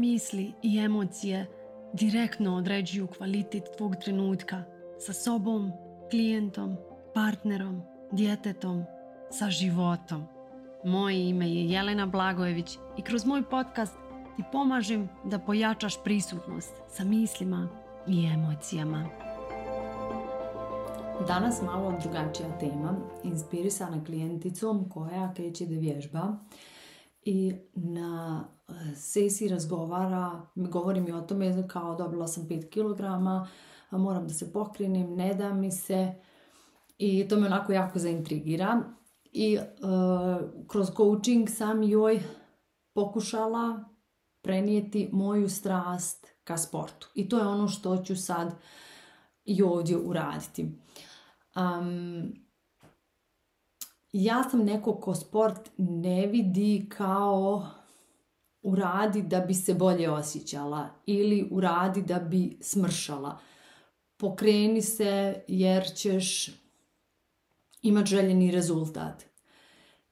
misli i emocije direktno određuju kvalitet tvog trenutka sa sobom, klijentom, partnerom, djetetom, sa životom. Moje ime je Jelena Blagojević i kroz moj podcast ti pomažem da pojačaš prisutnost sa mislima i emocijama. Danas malo drugačija tema, inspirisana klijenticom koja kreće da vježba i na e, sesiji razgovara, govori mi o tome kao dobila sam 5 kg, moram da se pokrenim, ne da mi se i to me onako jako zaintrigira i e, kroz coaching sam joj pokušala prenijeti moju strast ka sportu i to je ono što ću sad i ovdje uraditi ja sam neko ko sport ne vidi kao uradi da bi se bolje osjećala ili uradi da bi smršala. Pokreni se jer ćeš imat željeni rezultat.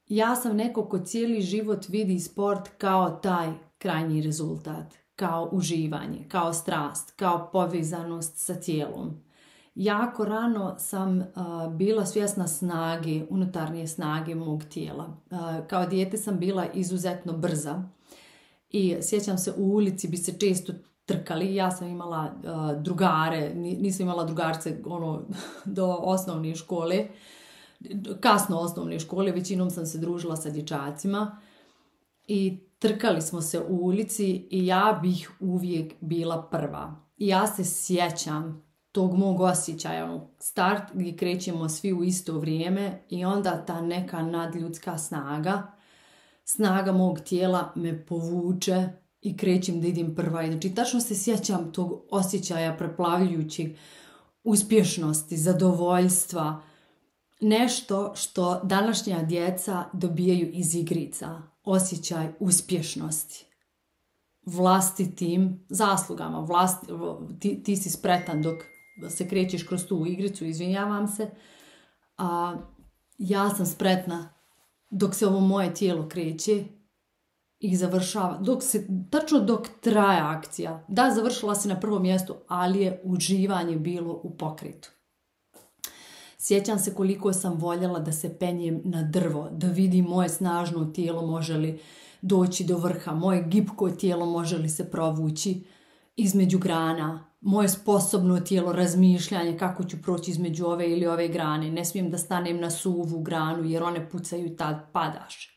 Ja sam neko ko cijeli život vidi sport kao taj krajnji rezultat, kao uživanje, kao strast, kao povezanost sa tijelom jako rano sam bila svjesna snage, unutarnje snage mog tijela. kao dijete sam bila izuzetno brza i sjećam se u ulici bi se često trkali. Ja sam imala drugare, nisam imala drugarce ono, do osnovne škole, kasno osnovne škole, većinom sam se družila sa dječacima i trkali smo se u ulici i ja bih uvijek bila prva. I ja se sjećam tog mog osjećaja, ono, start gdje krećemo svi u isto vrijeme i onda ta neka nadljudska snaga, snaga mog tijela me povuče i krećem da idem prva. I znači, tačno se sjećam tog osjećaja preplavljujućeg uspješnosti, zadovoljstva, nešto što današnja djeca dobijaju iz igrica, osjećaj uspješnosti vlastitim zaslugama. Vlasti, ti, ti si spretan dok se krećeš kroz tu igricu, izvinjavam se. A ja sam spretna dok se ovo moje tijelo kreće i završava. Dok se, tačno dok traje akcija. Da, završila se na prvom mjestu, ali je uživanje bilo u pokretu. Sjećam se koliko sam voljela da se penjem na drvo, da vidim moje snažno tijelo može li doći do vrha, moje gipko tijelo može li se provući između grana, moje sposobno tijelo razmišljanje kako ću proći između ove ili ove grane, ne smijem da stanem na suvu granu jer one pucaju i tad padaš.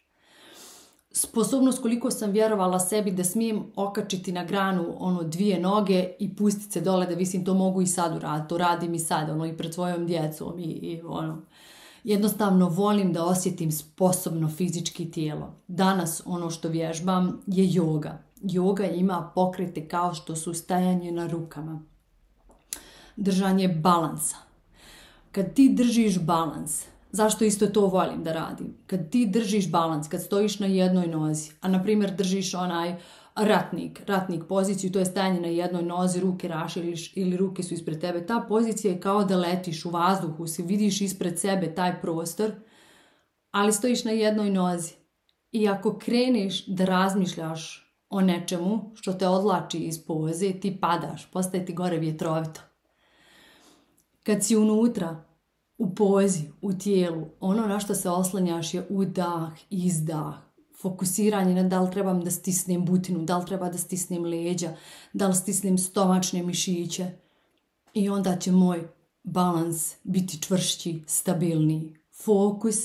Sposobnost koliko sam vjerovala sebi da smijem okačiti na granu ono dvije noge i pustiti se dole da visim to mogu i sad uraditi, to radim i sad ono i pred svojom djecom i, i ono. Jednostavno volim da osjetim sposobno fizički tijelo. Danas ono što vježbam je joga Joga ima pokrete kao što su stajanje na rukama, držanje balansa. Kad ti držiš balans, zašto isto to volim da radim? Kad ti držiš balans, kad stojiš na jednoj nozi, a na primjer držiš onaj ratnik, ratnik poziciju, to je stajanje na jednoj nozi, ruke rašiliš ili ruke su ispred tebe, ta pozicija je kao da letiš u vazduhu, si vidiš ispred sebe taj prostor, ali stojiš na jednoj nozi. I ako kreneš da razmišljaš o nečemu što te odlači iz poze, ti padaš, postaje ti gore vjetrovito. Kad si unutra, u pozi, u tijelu, ono na što se oslanjaš je udah, izdah, fokusiranje na da li trebam da stisnem butinu, da li treba da stisnem leđa, da li stisnem stomačne mišiće. I onda će moj balans biti čvršći, stabilniji. Fokus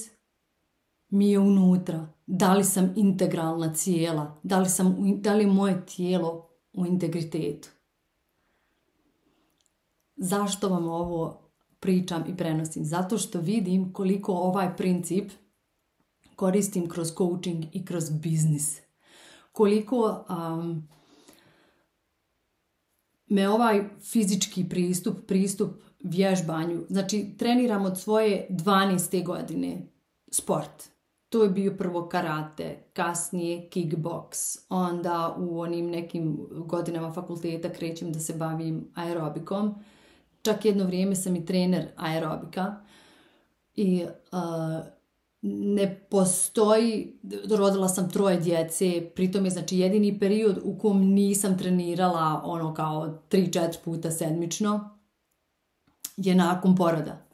mi je unutra. Da li sam integralna cijela? Da li, sam, da li je moje tijelo u integritetu? Zašto vam ovo pričam i prenosim? Zato što vidim koliko ovaj princip koristim kroz coaching i kroz biznis. Koliko um, me ovaj fizički pristup, pristup vježbanju, znači treniram od svoje 12. godine sport to je bio prvo karate, kasnije kickboks, onda u onim nekim godinama fakulteta krećem da se bavim aerobikom. Čak jedno vrijeme sam i trener aerobika i ne postoji, rodila sam troje djece, pritom je znači jedini period u kom nisam trenirala ono kao 3-4 puta sedmično je nakon poroda.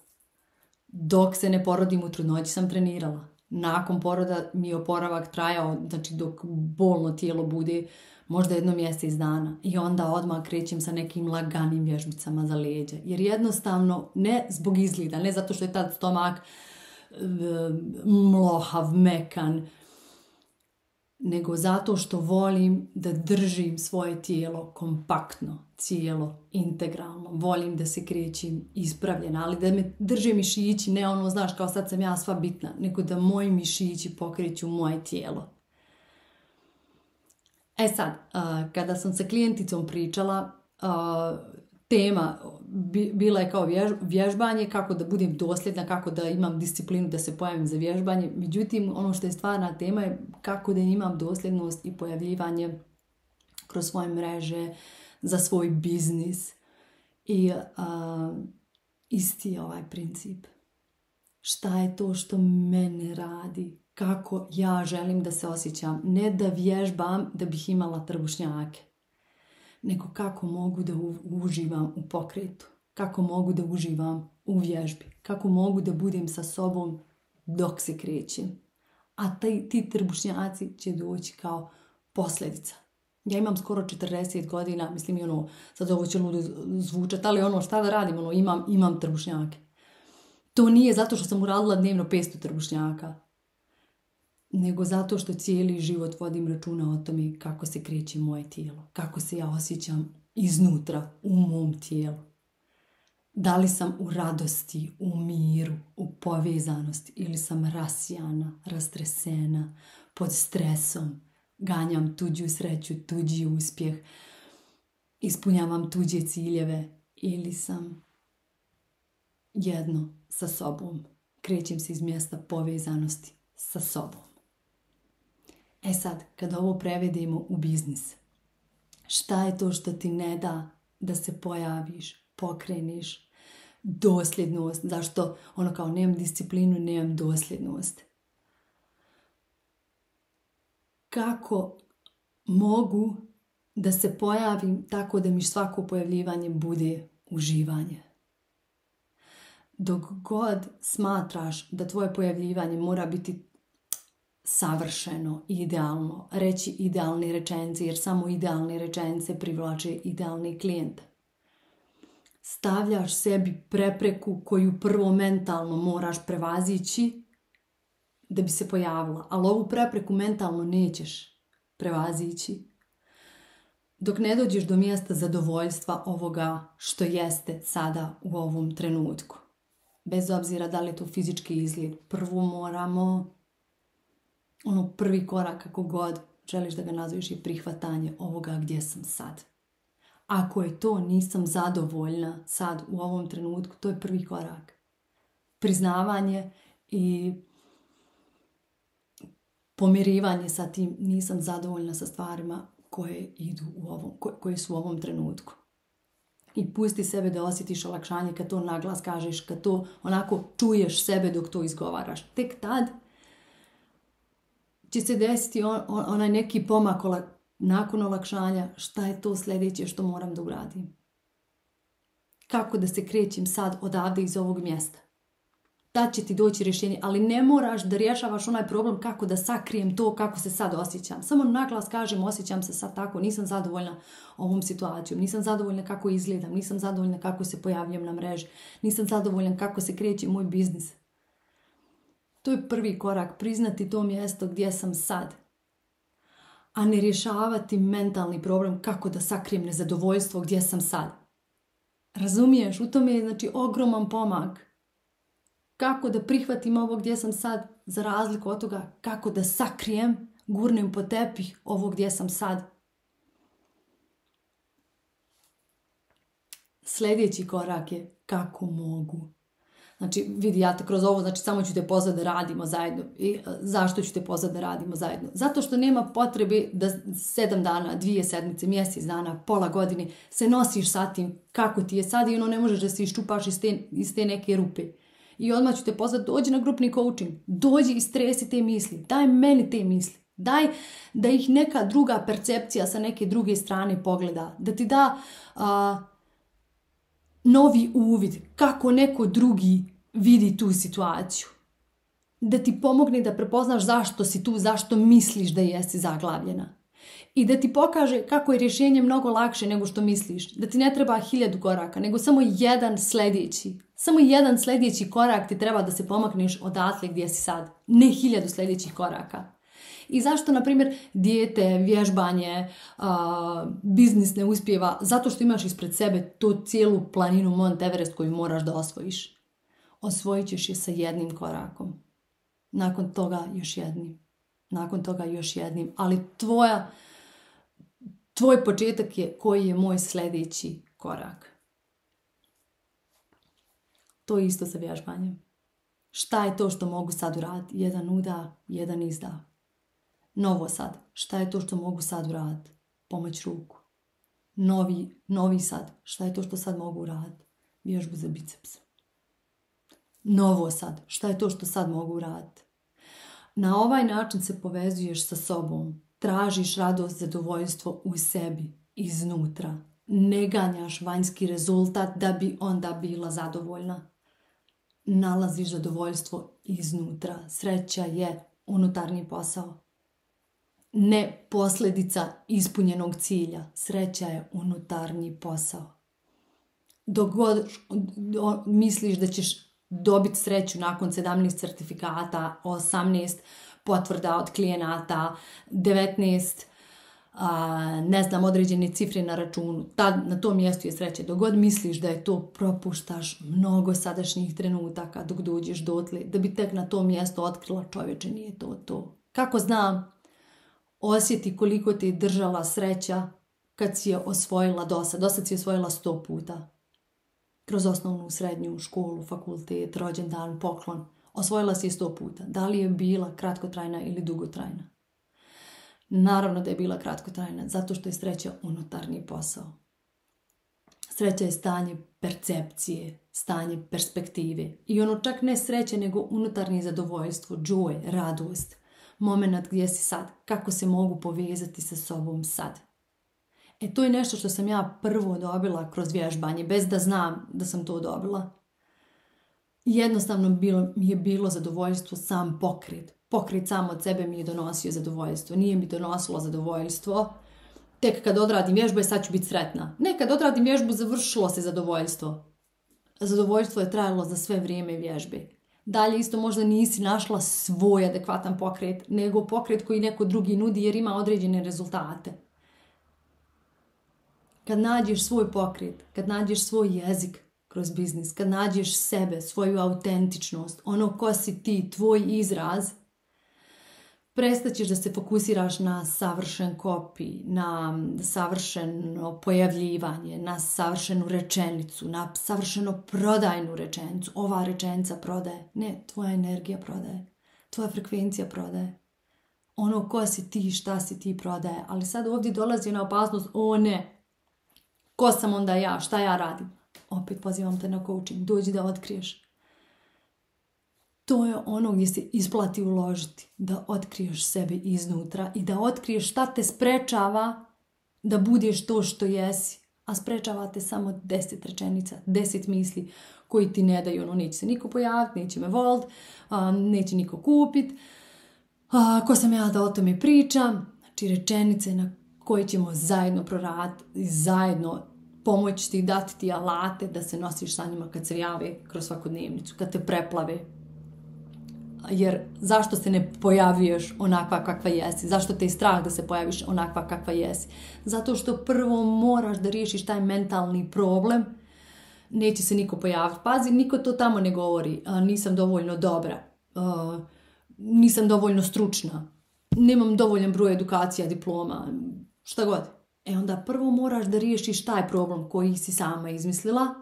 Dok se ne porodim u trudnoći sam trenirala nakon poroda mi je oporavak trajao, znači dok bolno tijelo bude možda jedno mjesec iz dana i onda odmah krećem sa nekim laganim vježbicama za leđe. Jer jednostavno, ne zbog izlida, ne zato što je tad stomak e, mlohav, mekan, nego zato što volim da držim svoje tijelo kompaktno, cijelo, integralno. Volim da se krećem ispravljena, ali da me drže mišići, ne ono, znaš, kao sad sam ja sva bitna, nego da moji mišići pokreću moje tijelo. E sad, kada sam sa klijenticom pričala, tema bila je kao vježbanje, kako da budem dosljedna, kako da imam disciplinu da se pojavim za vježbanje. Međutim, ono što je stvarna tema je kako da imam dosljednost i pojavljivanje kroz svoje mreže, za svoj biznis. I isti je ovaj princip. Šta je to što mene radi? Kako ja želim da se osjećam? Ne da vježbam da bih imala trbušnjake nego kako mogu da uživam u pokretu, kako mogu da uživam u vježbi, kako mogu da budem sa sobom dok se krećem. A taj, ti trbušnjaci će doći kao posljedica. Ja imam skoro 40 godina, mislim i ono, sad ovo će ludo zvučati, ali ono šta da radim, ono, imam, imam trbušnjake. To nije zato što sam uradila dnevno 500 trbušnjaka nego zato što cijeli život vodim računa o tome kako se kreće moje tijelo, kako se ja osjećam iznutra u mom tijelu. Da li sam u radosti, u miru, u povezanosti ili sam rasijana, rastresena, pod stresom, ganjam tuđu sreću, tuđi uspjeh, ispunjavam tuđe ciljeve ili sam jedno sa sobom. Krećem se iz mjesta povezanosti sa sobom. E sad, kada ovo prevedemo u biznis, šta je to što ti ne da da se pojaviš, pokreniš, dosljednost, zašto ono kao nemam disciplinu, nemam dosljednost. Kako mogu da se pojavim tako da mi svako pojavljivanje bude uživanje. Dok god smatraš da tvoje pojavljivanje mora biti savršeno, idealno, reći idealni rečenci, jer samo idealni rečenice privlače idealni klijent. Stavljaš sebi prepreku koju prvo mentalno moraš prevazići da bi se pojavila, ali ovu prepreku mentalno nećeš prevazići dok ne dođeš do mjesta zadovoljstva ovoga što jeste sada u ovom trenutku. Bez obzira da li je to fizički izgled, prvo moramo ono prvi korak kako god želiš da ga nazviš, je prihvatanje ovoga gdje sam sad. Ako je to nisam zadovoljna sad u ovom trenutku, to je prvi korak. Priznavanje i pomirivanje sa tim nisam zadovoljna sa stvarima koje, idu u ovom, koje su u ovom trenutku. I pusti sebe da osjetiš olakšanje kad to naglas kažeš, kad to onako čuješ sebe dok to izgovaraš. Tek tad će se desiti onaj neki pomak nakon olakšanja, šta je to sljedeće što moram da uradim. Kako da se krećem sad odavde iz ovog mjesta. Da će ti doći rješenje, ali ne moraš da rješavaš onaj problem kako da sakrijem to kako se sad osjećam. Samo naglas kažem osjećam se sad tako, nisam zadovoljna ovom situacijom, nisam zadovoljna kako izgledam, nisam zadovoljna kako se pojavljam na mreži, nisam zadovoljna kako se kreće moj biznis. To je prvi korak, priznati to mjesto gdje sam sad. A ne rješavati mentalni problem kako da sakrijem nezadovoljstvo gdje sam sad. Razumiješ, u tome je znači ogroman pomak. Kako da prihvatim ovo gdje sam sad, za razliku od toga kako da sakrijem, gurnem po tepih ovo gdje sam sad. Sljedeći korak je kako mogu. Znači, vidi, ja te kroz ovo, znači samo ću te pozvati da radimo zajedno. I e, zašto ću te pozvati da radimo zajedno? Zato što nema potrebe da sedam dana, dvije sedmice, mjesec dana, pola godine se nosiš sa tim kako ti je sad i ono ne možeš da se iščupaš iz te, neke rupe. I odmah ću te pozvati, dođi na grupni coaching, dođi i stresi te misli, daj meni te misli. Daj da ih neka druga percepcija sa neke druge strane pogleda. Da ti da novi uvid kako neko drugi vidi tu situaciju. Da ti pomogne da prepoznaš zašto si tu, zašto misliš da jesi zaglavljena. I da ti pokaže kako je rješenje mnogo lakše nego što misliš. Da ti ne treba hiljadu koraka, nego samo jedan sljedeći. Samo jedan sljedeći korak ti treba da se pomakneš odatle gdje si sad. Ne hiljadu sljedećih koraka. I zašto, na primjer, dijete, vježbanje, biznis ne uspijeva? Zato što imaš ispred sebe tu cijelu planinu Mont Everest koju moraš da osvojiš osvojit ćeš je sa jednim korakom. Nakon toga još jednim. Nakon toga još jednim. Ali tvoja, tvoj početak je koji je moj sljedeći korak. To je isto sa vježbanjem. Šta je to što mogu sad uraditi? Jedan uda, jedan izda. Novo sad. Šta je to što mogu sad uraditi? Pomoć ruku. Novi, novi sad. Šta je to što sad mogu uraditi? Vježbu za biceps novo sad, šta je to što sad mogu raditi. Na ovaj način se povezuješ sa sobom, tražiš radost, zadovoljstvo u sebi, iznutra. Ne ganjaš vanjski rezultat da bi onda bila zadovoljna. Nalaziš zadovoljstvo iznutra. Sreća je unutarnji posao. Ne posljedica ispunjenog cilja. Sreća je unutarnji posao. Dok god misliš da ćeš dobiti sreću nakon 17 certifikata, 18 potvrda od klijenata, 19 ne znam, određene cifre na računu. Ta, na tom mjestu je sreće. god misliš da je to, propuštaš mnogo sadašnjih trenutaka dok dođeš dotle, da bi tek na tom mjesto otkrila čovječe, nije to to. Kako znam, osjeti koliko te je držala sreća kad si je osvojila dosad. Dosad si je osvojila sto puta kroz osnovnu, srednju, školu, fakultet, rođendan, poklon. Osvojila si je sto puta. Da li je bila kratkotrajna ili dugotrajna? Naravno da je bila kratkotrajna, zato što je sreća unutarnji posao. Sreća je stanje percepcije, stanje perspektive. I ono čak ne sreće, nego unutarnje zadovoljstvo, joy, radost. Moment gdje si sad, kako se mogu povezati sa sobom sad. E to je nešto što sam ja prvo dobila kroz vježbanje, bez da znam da sam to dobila. Jednostavno bilo, mi je bilo zadovoljstvo sam pokret. Pokret sam od sebe mi je donosio zadovoljstvo. Nije mi donosilo zadovoljstvo. Tek kad odradim vježbu, e, sad ću biti sretna. Ne, kad odradim vježbu, završilo se zadovoljstvo. Zadovoljstvo je trajalo za sve vrijeme vježbe. Dalje isto možda nisi našla svoj adekvatan pokret, nego pokret koji neko drugi nudi jer ima određene rezultate kad nađeš svoj pokret, kad nađeš svoj jezik kroz biznis, kad nađeš sebe, svoju autentičnost, ono ko si ti, tvoj izraz, prestaćeš da se fokusiraš na savršen kopi, na savršeno pojavljivanje, na savršenu rečenicu, na savršeno prodajnu rečenicu. Ova rečenica prodaje. Ne, tvoja energija prodaje. Tvoja frekvencija prodaje. Ono ko si ti, šta si ti prodaje. Ali sad ovdje dolazi na opasnost, o ne, Ko sam onda ja? Šta ja radim? Opet pozivam te na coaching. Dođi da otkriješ. To je ono gdje se isplati uložiti. Da otkriješ sebe iznutra i da otkriješ šta te sprečava da budeš to što jesi. A sprečava te samo deset rečenica, deset misli koji ti ne daju. Ono, neće se niko pojaviti, neće me voliti, neće niko kupiti. ko sam ja da o tome pričam. Znači rečenice na koje ćemo zajedno proraditi zajedno pomoći ti, dati ti alate da se nosiš sa njima kad se jave kroz svakodnevnicu, kad te preplave. Jer zašto se ne pojavljuješ onakva kakva jesi? Zašto te je strah da se pojaviš onakva kakva jesi? Zato što prvo moraš da riješiš taj mentalni problem, neće se niko pojaviti. Pazi, niko to tamo ne govori, nisam dovoljno dobra, nisam dovoljno stručna, nemam dovoljan broj edukacija, diploma, šta god E onda prvo moraš da riješiš taj problem koji si sama izmislila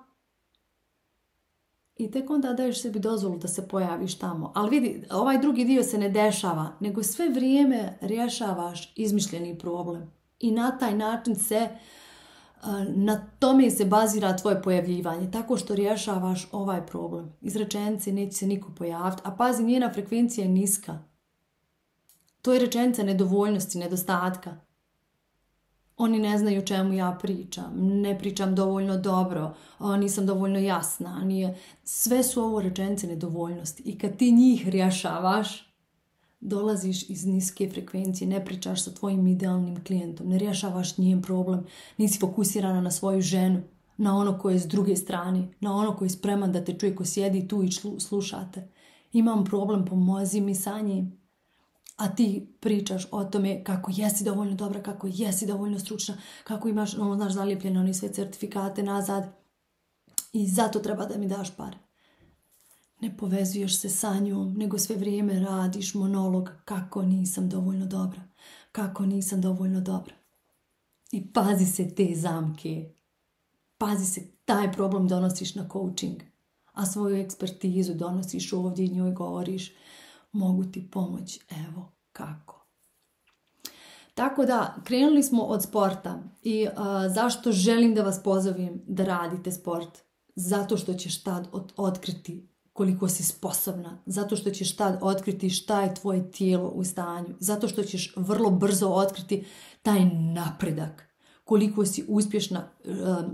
i tek onda daješ sebi dozvolu da se pojaviš tamo. Ali vidi, ovaj drugi dio se ne dešava, nego sve vrijeme rješavaš izmišljeni problem. I na taj način se, e, na tome se bazira tvoje pojavljivanje, tako što rješavaš ovaj problem. Iz rečenice neće se niko pojaviti, a pazi, njena frekvencija je niska. To je rečenica nedovoljnosti, nedostatka oni ne znaju čemu ja pričam, ne pričam dovoljno dobro, nisam dovoljno jasna, nije... sve su ovo rečenice nedovoljnosti i kad ti njih rješavaš, dolaziš iz niske frekvencije, ne pričaš sa tvojim idealnim klijentom, ne rješavaš njen problem, nisi fokusirana na svoju ženu, na ono koje je s druge strane, na ono koje je spreman da te čuje ko sjedi tu i slušate. Imam problem, pomozi mi sa njim a ti pričaš o tome kako jesi dovoljno dobra, kako jesi dovoljno stručna, kako imaš, ono, znaš, zalijepljene oni sve certifikate nazad i zato treba da mi daš par. Ne povezuješ se sa njom, nego sve vrijeme radiš monolog kako nisam dovoljno dobra, kako nisam dovoljno dobra. I pazi se te zamke. Pazi se, taj problem donosiš na coaching, a svoju ekspertizu donosiš ovdje i njoj govoriš mogu ti pomoći, evo kako. Tako da, krenuli smo od sporta i zašto želim da vas pozovim da radite sport? Zato što ćeš tad otkriti koliko si sposobna, zato što ćeš tad otkriti šta je tvoje tijelo u stanju, zato što ćeš vrlo brzo otkriti taj napredak, koliko si uspješna. E,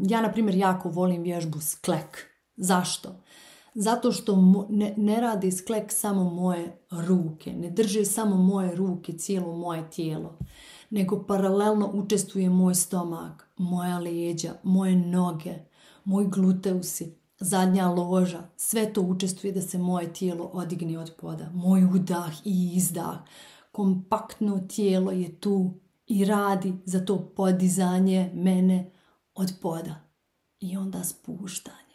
ja, na primjer, jako volim vježbu sklek. Zašto? zato što ne, radi sklek samo moje ruke, ne drže samo moje ruke, cijelo moje tijelo, nego paralelno učestvuje moj stomak, moja leđa, moje noge, moj gluteusi, zadnja loža, sve to učestvuje da se moje tijelo odigne od poda, moj udah i izdah. Kompaktno tijelo je tu i radi za to podizanje mene od poda i onda spuštanje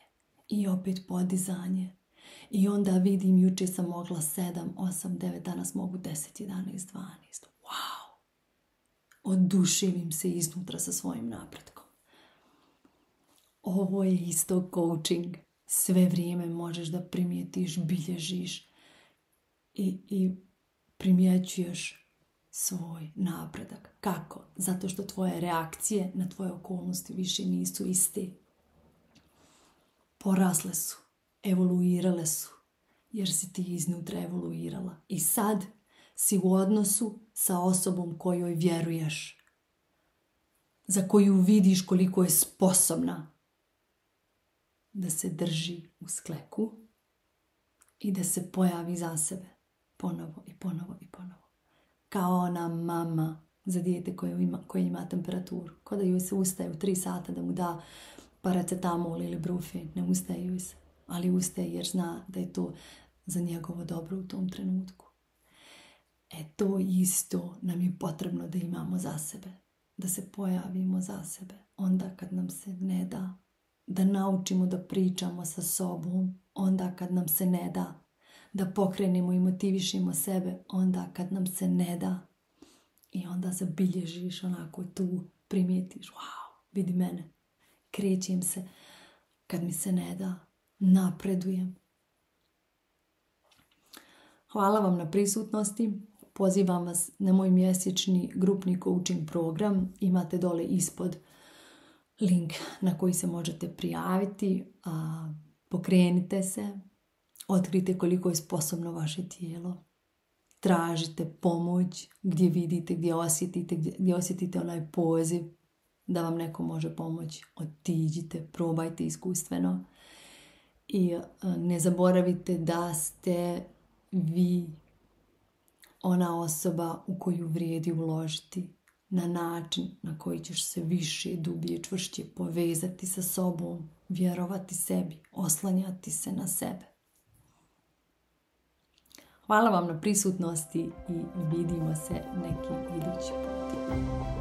i opet podizanje. I onda vidim, juče sam mogla 7, 8, 9, danas mogu 10, 11, 12. Wow! Oduševim se iznutra sa svojim napretkom. Ovo je isto coaching. Sve vrijeme možeš da primijetiš, bilježiš i, i primjećuješ svoj napredak. Kako? Zato što tvoje reakcije na tvoje okolnosti više nisu iste porasle su, evoluirale su, jer si ti iznutra evoluirala. I sad si u odnosu sa osobom kojoj vjeruješ, za koju vidiš koliko je sposobna da se drži u skleku i da se pojavi za sebe ponovo i ponovo i ponovo. Kao ona mama za dijete koje ima, ima temperaturu. Kada joj se ustaje u tri sata da mu da paracetamol ili brufin, ne ustaje joj se, ali ustaje jer zna da je to za njegovo dobro u tom trenutku. E to isto nam je potrebno da imamo za sebe, da se pojavimo za sebe, onda kad nam se ne da, da naučimo da pričamo sa sobom, onda kad nam se ne da, da pokrenemo i motivišimo sebe, onda kad nam se ne da, i onda se zabilježiš onako tu, primijetiš, wow, vidi mene, krećem se. Kad mi se ne da, napredujem. Hvala vam na prisutnosti. Pozivam vas na moj mjesečni grupni coaching program. Imate dole ispod link na koji se možete prijaviti. Pokrenite se, otkrite koliko je sposobno vaše tijelo. Tražite pomoć gdje vidite, gdje osjetite, gdje, gdje osjetite onaj poziv da vam neko može pomoći, otiđite, probajte iskustveno i e, ne zaboravite da ste vi ona osoba u koju vrijedi uložiti na način na koji ćeš se više, dublje, čvršće povezati sa sobom, vjerovati sebi, oslanjati se na sebe. Hvala vam na prisutnosti i vidimo se neki idući put.